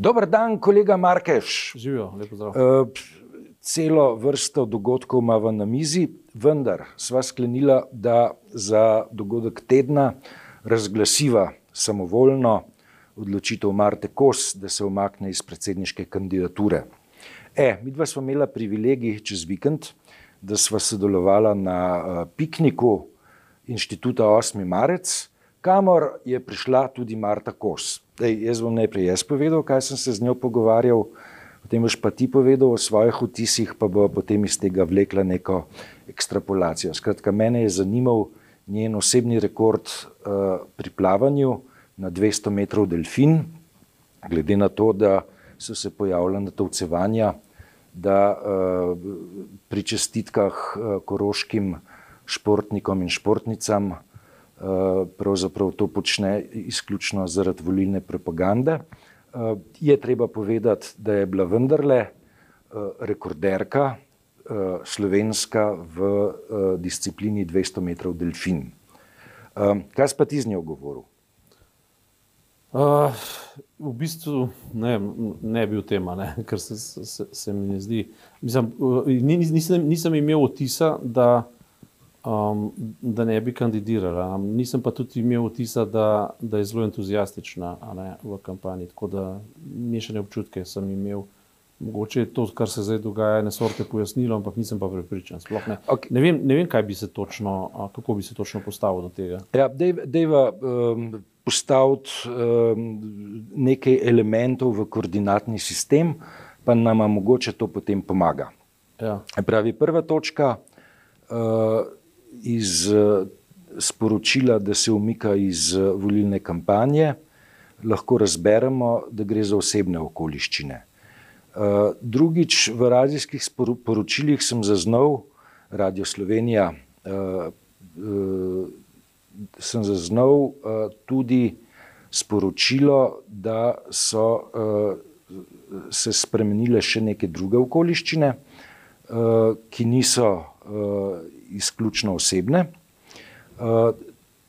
Dober dan, kolega Markeš. Živijo, lepo zdrav. Uh, celo vrsto dogodkov imamo na mizi, vendar sva sklenila, da za dogodek tedna razglasiva samovoljno odločitev Marte Kos, da se omakne iz predsedniške kandidature. E, mi dva smo imela privilegij čez vikend, da sva sodelovala na uh, pikniku inštituta 8. marec, kamor je prišla tudi Marta Kos. Dej, jaz bom najprej jaz povedal, kaj sem se z njo pogovarjal, potem boš pa ti povedal o svojih vtisih, pa bo potem iz tega vlekla neko ekstrapolacijo. Skratka, mene je zanimal njen osebni rekord uh, pri plavanju na 200 metrov delfin, glede na to, da so se pojavljala natovcevanja, da uh, pri čestitkah uh, koroškim športnikom in športnicam pravzaprav to počne izključno zaradi volilne propagande. Uh, je treba povedati, da je bila vendarle uh, rekorderka uh, slovenska v disciplini 200 metrov delfin. Kaj pa ti z njo govoril? Uh, v bistvu ne, ne bi bil tema, ne, ker se, se, se mi ne zdi. Mislim, nisem, nisem imel vtisa, da, um, da ne bi kandidirala. Nisem pa tudi imel vtisa, da, da je zelo entuzijastična ne, v kampanji. Tako da mešane občutke sem imel. Mogoče je to, kar se zdaj dogaja, ne sorte pojasnilo, ampak nisem pa prepričan. Ne. Okay. Ne, vem, ne vem, kaj bi se točno, kako bi se točno postavil do tega. Ja, dejva, um, postaviti um, nekaj elementov v koordinatni sistem, pa nam mogoče to potem pomaga. Ja. Pravi, prva točka uh, iz uh, sporočila, da se umika iz uh, volilne kampanje, lahko razberemo, da gre za osebne okoliščine. Uh, drugič, v radijskih poročilih sem zaznal, Radio Slovenija, sem zaznal tudi sporočilo, da so se spremenile še neke druge okoliščine, ki niso uh, izključno osebne. Uh,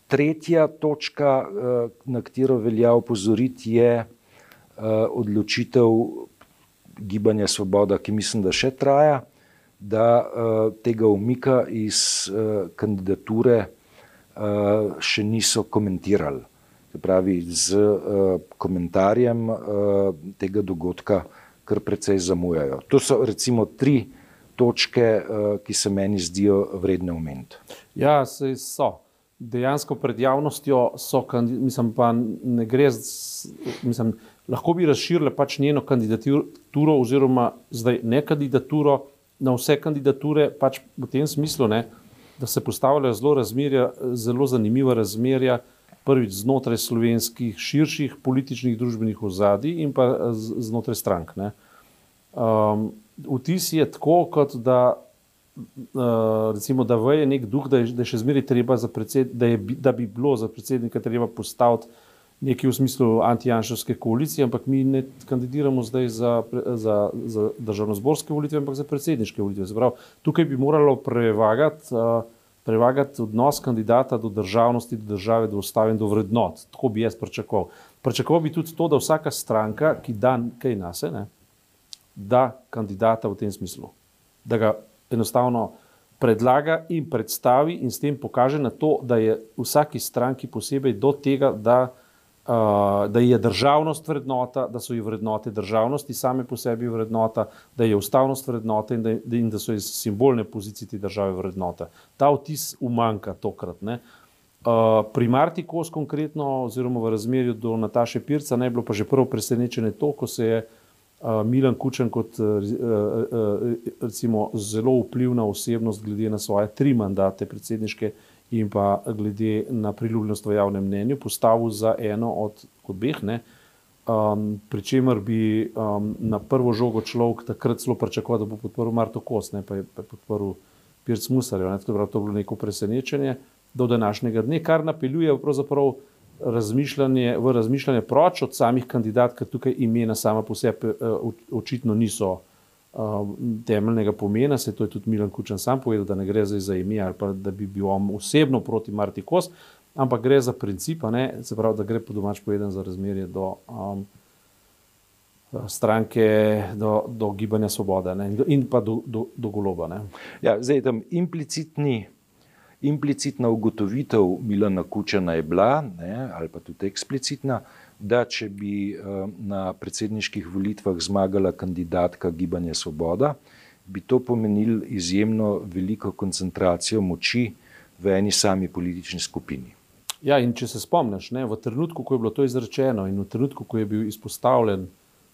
tretja točka, uh, na katero velja opozoriti, je uh, odločitev Gibanja Svoboda, ki mislim, da še traja, da tega umika iz kandidature še niso komentirali. Se pravi, z komentarjem tega dogodka kar precej zamujajo. To so recimo tri točke, uh, ki se meni zdijo vredne omeniti. Ja, se so. Dejansko pred javnostjo so, mislim, pa ne gre, mislim, lahko bi razširili pač njeno kandidaturo, oziroma zdaj ne kandidaturo na vse kandidature, pač v tem smislu, ne, da se postavljajo zelo, razmerja, zelo zanimiva razmerja, prvič znotraj slovenskih širših političnih družbenih ozadij in pa znotraj strank. Um, vtis je tako, kot da, uh, recimo, da veje nek duh, da je, da je še zmeraj treba, predsed, da, je, da bi bilo za predsednika treba postaviti nekaj v smislu antijanšovske koalicije, ampak mi ne kandidiramo zdaj za, za, za državno-zborske volitve, ampak za predsedniške volitve. Zaprav, tukaj bi moralo prevagati, uh, prevagati odnos kandidata do državnosti, do države, do ustave in do vrednot. Tako bi jaz pričakoval. Pričakoval bi tudi to, da vsaka stranka, ki da kaj nase, ne, da kandidata v tem smislu, da ga enostavno predlaga in predstavi in s tem pokaže na to, da je vsaki stranki posebej do tega, da da je državnost vrednota, da so ji vrednote državnosti same po sebi vrednota, da je ustavnost vrednota in in da so iz simbolne pozicije te države vrednota. Ta vtis umanka tokrat. Ne. Uh, pri Marti Kos konkretno, oziroma v razmerju do Nataše Pirca, ne bilo pa že prvo presenečenje to, ko se je uh, Milan Kučen kot uh, uh, recimo zelo vplivna osebnost glede na svoje tri mandate predsedniške in pa glede na priljubljenost v javnem mnenju postavil za eno od obeh. Um, Pričemer bi um, na prvo žogo človek takrat zelo pričakoval, da bo podporil Marto Kos, ne pa je podporil Pirc Musarjev. Ne? To je bilo neko presenečenje do današnjega dne, kar napeljuje pravzaprav razmišljanje, v razmišljanje proč od samih kandidatk, ker tukaj imena sama po sebi uh, očitno niso. Um, temeljnega pomena, se to je tudi Milan Kučan sam povedal, da ne gre za ime ali pa da bi bil on osebno proti Marti Kos, ampak gre za princip, ne, se pravi, da gre po domač povedan za razmerje do, um, stranke do, do gibanja Svoboda ne, in pa do, do, do goloba. Ne. Ja, zdaj tam implicitni. Implicitna ugotovitev Milana Kučana je bila, ne, ali pa tudi eksplicitna, da če bi na predsedniških volitvah zmagala kandidatka Gibanja Svoboda, bi to pomenilo izjemno veliko koncentracijo moči v eni sami politični skupini. Ja, in če se spomniš, ne, v trenutku, ko je bilo to izrečeno in v trenutku, ko je bil izpostavljen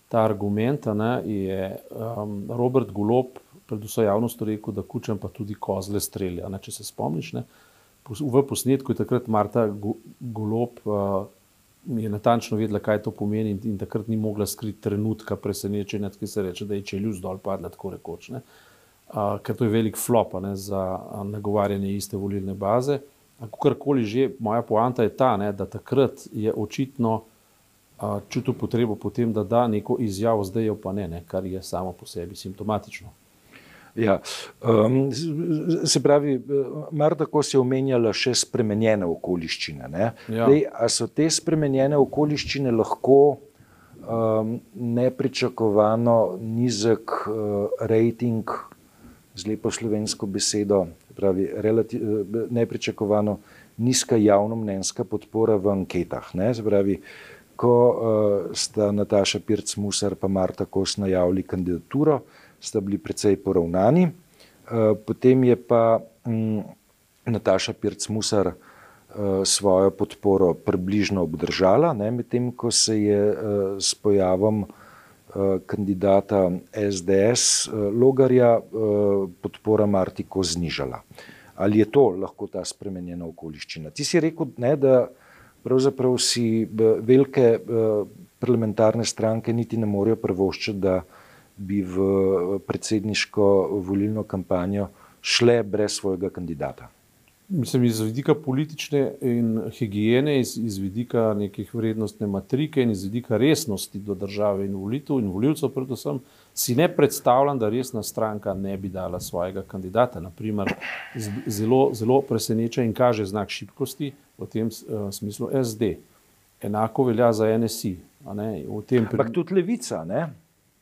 ta argument, ne, je um, Robert Golop pred vso javnostjo rekel, da kučem pa tudi kozle strelja. Ne, če se spomniš, ne, v posnetku je takrat Marta Golop uh, natančno vedela, kaj to pomeni in, in takrat ni mogla skriti trenutka presenečenja, ki se reče, da je čeljuz dol padla, tako rekoč. Ne. Uh, ker to je velik flop ne, za nagovarjanje iste volilne baze. Kakorkoli že, moja poanta je ta, ne, da takrat je očitno a, čutil potrebo potem, da da neko izjavo, zdaj jo pa ne, ne, kar je samo po sebi simptomatično. Ja, um, se pravi, mar tako se je omenjala še spremenjene okoliščine. Ne? Ja. Dej, a so te spremenjene okoliščine lahko um, nepričakovano nizek uh, rejting, z lepo slovensko besedo, pravi, relativ, nepričakovano nizka javnomnenjska podpora v anketah. Ne? Pravi, ko uh, sta Nataša Pirc-Musar in Marta Kos najavili kandidaturo, sta bili precej poravnani. Uh, potem je pa um, Nataša Pirc-Musar uh, svojo podporo približno obdržala, medtem ko se je uh, s pojavom uh, kandidata SDS Logarja podpora Martiko znižala. Ali je to lahko ta spremenjena okoliščina? Ti si rekel, ne, da pravzaprav si velike parlamentarne stranke niti ne morejo prvoščiti, da bi v predsedniško volilno kampanjo šle brez svojega kandidata. Mislim, iz vidika politične in higiene, iz, iz vidika nekih vrednostne matrike in iz vidika resnosti do države in volitev in voljivcev, predvsem, si ne predstavljam, da resna stranka ne bi dala svojega kandidata. Naprimer, zelo, zelo preseneča in kaže znak šibkosti v tem uh, smislu SD. Enako velja za NSI. Ampak tudi levica, ne?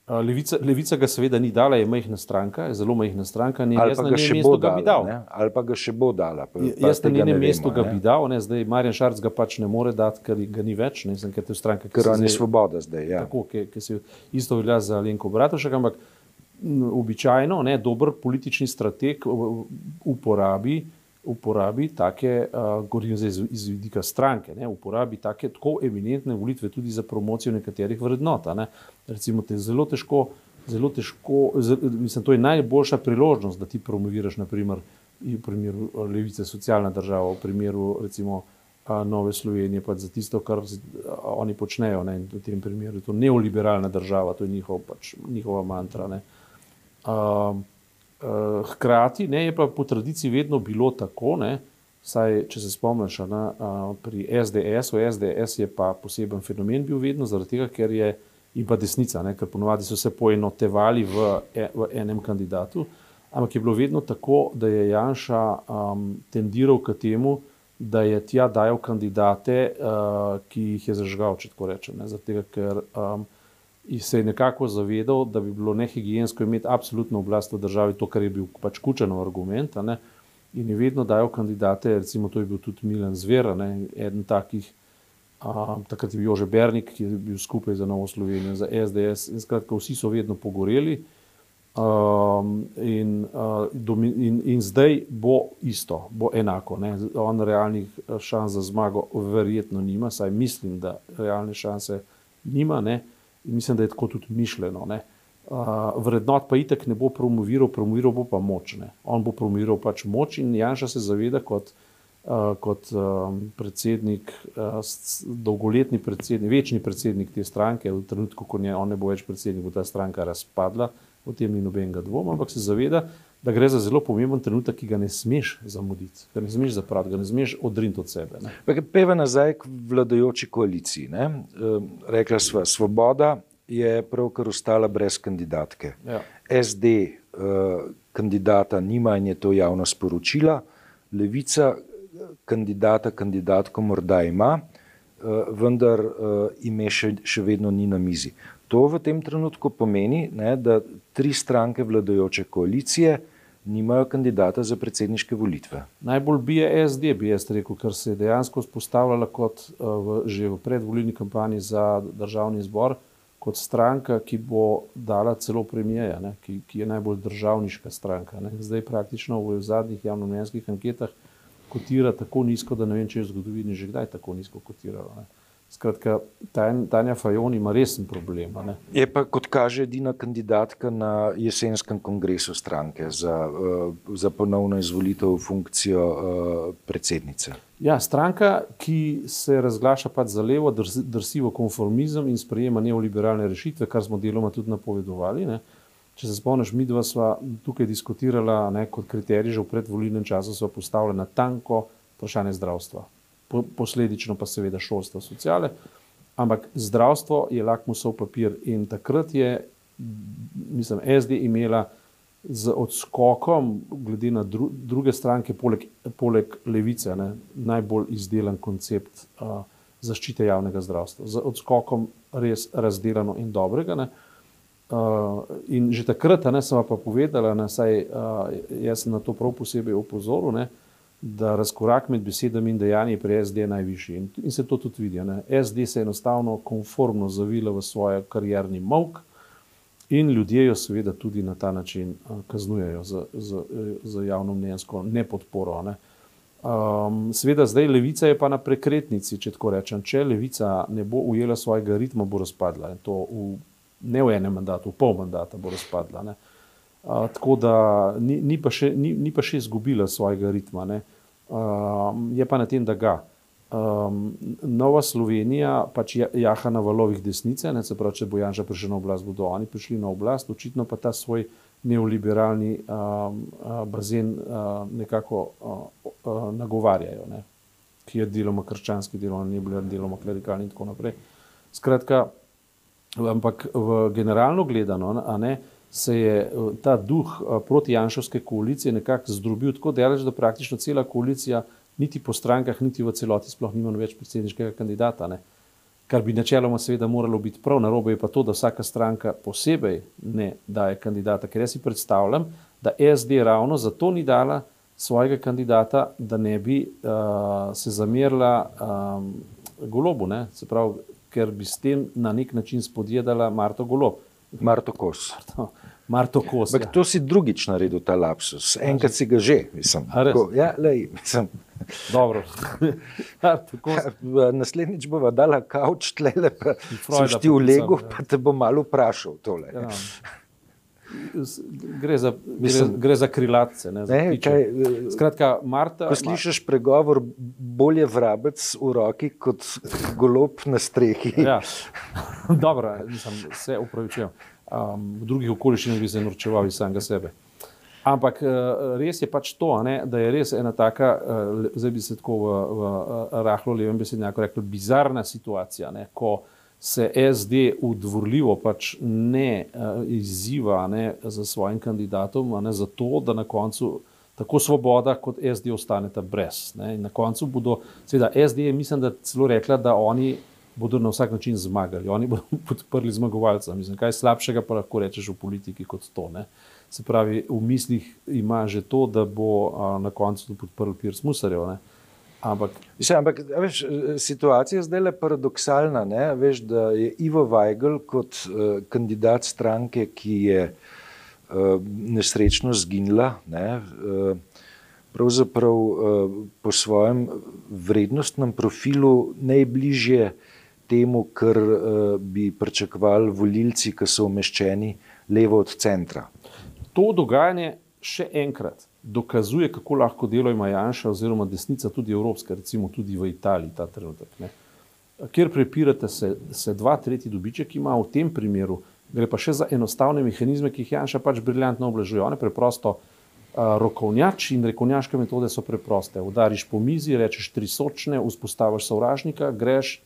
Levica, levica ga seveda ni dala, je majhna stranka, je zelo majhna stranka. Ne, ali, pa ga še bo dala, ga ali pa ga še bo dala. Pa, pa jaz na njenem mestu ga bi dal, ne, zdaj Marjan Šarc ga pač ne more dati, ker ga ni več. Ne, sem, ker je stranka, ker je svoboda zdaj. Ja. Tako, ki, ki se isto velja za Lenko Bratošek, ampak običajno ne, dober politični strateg uporabi uporabi take, uh, govorim zdaj iz, vidika stranke, ne, uporabi take tako eminentne volitve tudi za promocijo nekaterih vrednot. Ne. Recimo, te zelo težko, zelo težko, z, mislim, to je najboljša priložnost, da ti promoviraš, naprimer, v primeru Levice, socialna država, v primeru, recimo, Nove Slovenije, pa za tisto, kar oni počnejo. Ne, v tem primeru je to neoliberalna država, to je njihov, pač, njihova mantra. Uh, Uh, hkrati ne, je pa po tradiciji vedno bilo tako, ne, saj, če se spomniš, ne, uh, pri SDS, v SDS je pa poseben fenomen bil vedno, zaradi tega, ker je in pa desnica, ne, ker ponovadi so se poenotevali v, e, v enem kandidatu, ampak je bilo vedno tako, da je Janša um, tendiral k temu, da je tja dajal kandidate, uh, ki jih je zažgal, če tako rečem, zaradi tega, ker um, in se je nekako zavedal, da bi bilo nehigijensko imeti absolutno oblast v državi, to, kar je bil pač kučen argument. In je vedno dajal kandidate, recimo to je bil tudi Milan Zver, ne, eden takih, a, takrat je bil Jože Bernik, ki je bil skupaj za Novo Slovenijo, za SDS. In skratka, vsi so vedno pogoreli. Um, in, uh, in, in zdaj bo isto, bo enako. Ne. On realnih šans za zmago verjetno nima, saj mislim, da realne šanse nima. Ne. In mislim, da je tako tudi mišljeno. Ne. Vrednot pa itek ne bo promoviral, promoviral bo pa moč. Ne. On bo promoviral pač moč in Janša se zaveda kot, kot predsednik, dolgoletni predsednik, večni predsednik te stranke, v trenutku, ko ne, on ne bo več predsednik, bo ta stranka razpadla, o tem ni nobenega dvoma, ampak se zaveda, da gre za zelo pomemben trenutek, ki ga ne smeš zamuditi, ga ne smeš zapraviti, ga ne smeš odriniti od sebe. Peva nazaj k vladajoči koaliciji. Ne? Rekla sva, svoboda je pravkar ostala brez kandidatke. Ja. SD uh, eh, kandidata nima in je to javno sporočila, levica kandidata, kandidatko morda ima, uh, vendar uh, ime še, še vedno ni na mizi. To v tem trenutku pomeni, ne, da tri stranke vladajoče koalicije nimajo kandidata za predsedniške volitve. Najbolj bije SD, bi jaz rekel, ker se je dejansko spostavljala kot v, že v predvoljni kampanji za državni zbor, kot stranka, ki bo dala celo premijeja, ne, ki, ki je najbolj državniška stranka. Ne. Zdaj praktično v zadnjih javnomnenjskih anketah kotira tako nizko, da ne vem, če je v zgodovini že kdaj tako nizko kotiralo. Ne. Skratka, Tanja Fajon ima resen problem. Je pa, kot kaže, edina kandidatka na jesenskem kongresu stranke za, uh, za ponovno izvolitev v funkcijo uh, predsednice. Ja, stranka, ki se razglaša pač za levo, drsi v konformizem in sprejema neoliberalne rešitve, kar smo deloma tudi napovedovali. Ne. Če se spomniš, mi dva sva tukaj diskutirala ne, kot kriterij, že v predvolilnem času so postavljena tanko vprašanje zdravstva posledično pa seveda šolstvo, sociale. Ampak zdravstvo je lakmusov papir in takrat je, mislim, SD imela z odskokom, glede na dru, druge stranke, poleg, poleg levice, ne, najbolj izdelan koncept uh, zaščite javnega zdravstva. Z odskokom res razdelano in dobrega. Ne. Uh, in že takrat, ne, sem pa povedala, da uh, sem na to prav posebej opozoril. Ne, uh, da razkorak med besedami in dejanji pri SD je najvišji. In, in se to tudi vidi. Ne? SD se je enostavno konformno zavila v svoj karjerni mok in ljudje jo seveda tudi na ta način kaznujejo za, za, za javno mnenjsko nepodporo. Ne? Um, seveda, zdaj levica je pa na prekretnici, če tako rečem. Če levica ne bo ujela svojega ritma, bo razpadla. In to v, ne v enem mandatu, v pol mandata bo razpadla. Tako da ni, ni, pa še, ni, ni pa še izgubila svojega ritma. Uh, je pa na tem, da ga. Um, Nova Slovenija pač jaha na valovih desnice, ne, se pravi, če bo Janša prišel na oblast, bodo oni prišli na oblast, očitno pa ta svoj neoliberalni um, bazen uh, nekako uh, uh, nagovarjajo, ne, ki je deloma krščanski, deloma ne bil, deloma klerikalni in tako naprej. Skratka, ampak v generalno gledano, a ne, uh, se je eh, ta duh eh, proti Janšovske koalicije nekako zdrobil tako daleč, da praktično cela koalicija, niti po strankah, niti v celoti, sploh nima več predsedniškega kandidata. Ne. Kar bi načeloma seveda moralo biti prav, narobe je pa to, da vsaka stranka posebej ne daje kandidata, ker jaz si predstavljam, da SD ravno zato ni dala svojega kandidata, da ne bi uh, se zamerila um, golobu, ne. se pravi, ker bi s tem na nek način spodjedala Marto Golob. Marto Kos. Marto, Marto Kos. Ja. To si drugič naredil ta lapsus, enkrat si ga že, mislim. Ko, ja, lej, mislim. Dobro. Ja, naslednjič bova dala kavč tlele, pa ti v legu, ja. pa te bom malo vprašal tole. Ja. Gre za, gre, gre za krilatce. Ne, za ne, kaj, Skratka, Marta, ko slišiš pregovor, bolje vrabec v roki kot golob na strehi. Ja. Dobro, nisem se upravičil. Um, v drugih okoliščinah bi se norčeval iz samega sebe. Ampak eh, res je pač to, ne, da je res ena taka, eh, zdaj bi se tako v, v rahlo levem besednjaku rekel, bizarna situacija, ne, ko se SD udvorljivo pač ne izziva ne, za svojim kandidatom, ne, zato da na koncu tako svoboda kot SD ostaneta brez. Ne. Na koncu bodo, seveda SD je mislim, da celo rekla, da oni bodo na vsak način zmagali, oni bodo podprli zmagovalca. Mislim, kaj slabšega pa lahko rečeš v politiki kot to. Ne. Se pravi, v mislih ima že to, da bo a, na koncu podprl Pirs Musarjev. Ne. Ampak, Mislim, ampak veš, situacija je zdaj le paradoksalna. Veš, da je Ivo Weigl kot uh, kandidat stranke, ki je uh, nesrečno zginila, ne, uh, pravzaprav uh, po svojem vrednostnem profilu najbližje temu, kar uh, bi pričakovali volilci, ki so umeščeni levo od centra to dogajanje še enkrat dokazuje, kako lahko delo ima Janša oziroma desnica, tudi evropska, recimo tudi v Italiji ta trenutek. Ne. Ker prepirate se, se dva, tretji dobiček ima v tem primeru, gre pa še za enostavne mehanizme, ki jih Janša pač briljantno oblažuje. One preprosto uh, rokovnjač in rekovnjaške metode so preproste. Udariš po mizi, rečeš tri sočne, vzpostaviš sovražnika, greš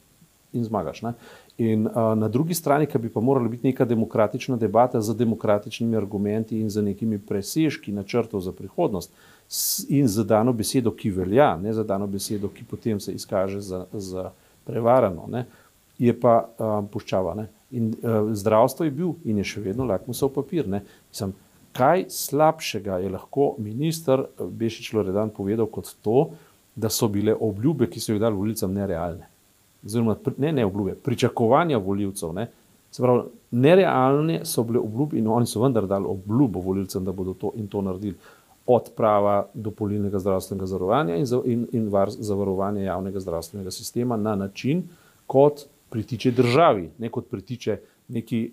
in zmagaš. Ne. In uh, na drugi strani, ki bi pa morala biti neka demokratična debata z demokratičnimi argumenti in z nekimi presežki načrtov za prihodnost in za dano besedo, ki velja, ne za dano besedo, ki potem se izkaže za, za prevarano, ne, je pa um, puščava. Ne. In uh, zdravstvo je bil in je še vedno lakmusov papir. Mislim, kaj slabšega je lahko minister Bešič Loredan povedal kot to, da so bile obljube, ki so jih dali volilcem, nerealne. Oziroma, ne, ne obljube, pričakovanja voljivcev. Ne. Se pravi, nerealne so bile obljube in oni so vendar dali obljubo volilcem, da bodo to in to naredili. Od prava do polnilnega zdravstvenega zavarovanja in, in, in var, zavarovanja javnega zdravstvenega sistema na način, kot pritiče državi, ne kot pritiče neki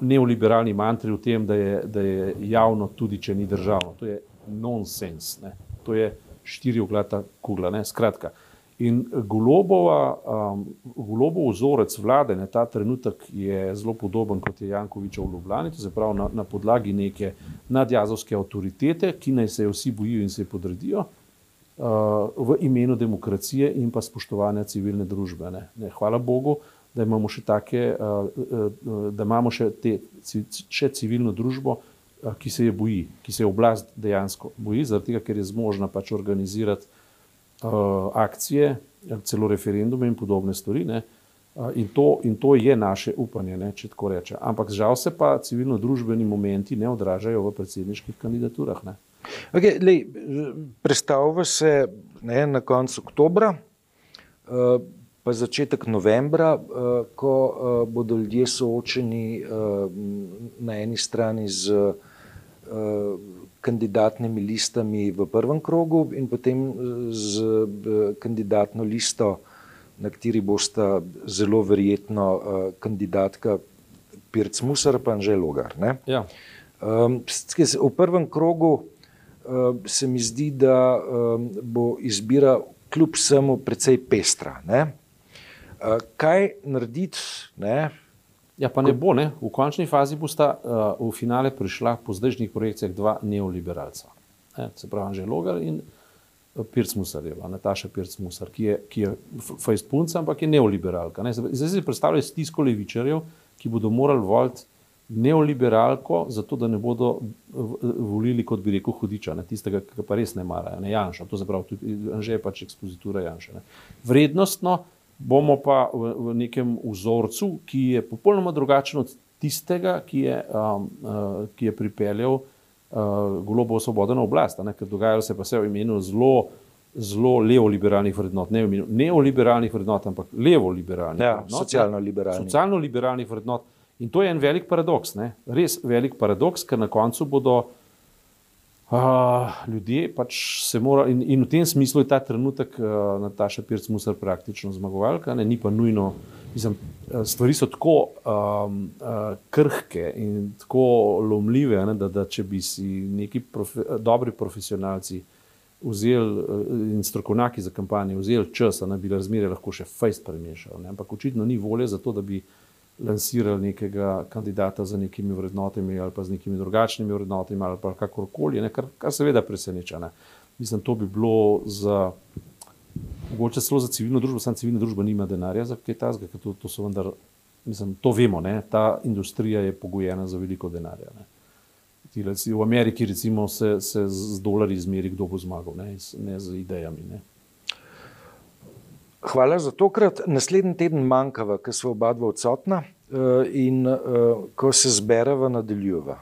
neoliberalni mantri o tem, da je, da je javno, tudi če ni državno. To je nonsens, ne. to je štiri oglata kugla. Ne. Skratka. In golobova, um, golobov vzorec vlade na ta trenutek je zelo podoben kot je Jankovičev v Ljubljani, to se pravi na, na podlagi neke nadjazovske avtoritete, ki naj se jo vsi bojijo in se podredijo uh, v imenu demokracije in pa spoštovanja civilne družbe. Ne. Ne, hvala Bogu, da imamo še take, uh, uh, da imamo še, te, še civilno družbo, uh, ki se je boji, ki se je oblast dejansko boji, zaradi tega, ker je zmožna pač organizirati uh, akcije, celo referendume in podobne stvari. Uh, in, to, in to je naše upanje, ne, če tako rečem. Ampak žal se pa civilno-družbeni momenti ne odražajo v predsedniških kandidaturah. Okay, lej, predstavlja se ne, na koncu oktobra, uh, pa začetek novembra, ko bodo ljudje soočeni na eni strani z kandidatnimi listami v prvem krogu in potem eh, z eh, kandidatno listo, na kateri bosta zelo verjetno eh, kandidatka Pirc Musar pa Anžel Logar. Ja. Um, v prvem krogu um, se mi zdi, da um, bo izbira kljub vsemu precej pestra. Ne? Uh, kaj narediti? Ne? Ja, pa ne bo, ne. v končni fazi bosta uh, v finale prišla po zdajšnjih projekcijah dva neoliberalca. Ne, se pravi, že Logar in eh, Pirc Musarjeva, Nataša Pirc Musar, ki je, ki je fajst punca, ampak je neoliberalka. Ne. Zdaj si predstavljaj stisko levičarjev, ki bodo morali voliti neoliberalko, zato da ne bodo volili, kot bi rekel, hudiča, ne, tistega, ki pa res ne marajo, ne Janša. To se pravi, tudi Anže je pač ekspozitura Janša. Ne. Vrednostno bomo pa v, v nekem vzorcu, ki je popolnoma drugačen od tistega, ki je, um, uh, ki je pripeljal uh, globo svobodo na oblast. Ne? Ker dogajalo se pa vse v imenu zelo, zelo levo-liberalnih vrednot, ne v imenu neoliberalnih vrednot, ampak levo-liberalnih ja. Socialno-liberalnih. Socialno-liberalnih vrednot. In to je en velik paradoks, ne? res velik paradoks, ker na koncu bodo Uh, ljudje pač se morajo, in, in v tem smislu je ta trenutek uh, Nataša Pirc Musar praktično zmagovalka, ne, ni pa nujno, mislim, stvari so tako um, uh, krhke in tako lomljive, ne, da, da če bi si neki profe, dobri profesionalci vzeli uh, in strokovnjaki za kampanje vzeli čas, da bi razmere lahko še fejst premešali. Ampak očitno ni volje za to, da bi lansirali nekega kandidata z nekimi vrednotami ali pa z nekimi drugačnimi vrednotami ali pa kakorkoli, ne, kar, kar seveda preseneča. Ne. Mislim, to bi bilo za, mogoče celo za civilno družbo, samo civilna družba nima denarja za kaj tasga, ker to, to so vendar, mislim, to vemo, ne, ta industrija je pogojena za veliko denarja. Ne. V Ameriki recimo se, se z dolari izmeri, kdo bo zmagal, ne, ne z idejami. Ne. Hvala za tokrat. Naslednji teden manjkava, ker smo oba dva odsotna eh, in eh, ko se zbereva, nadaljujeva.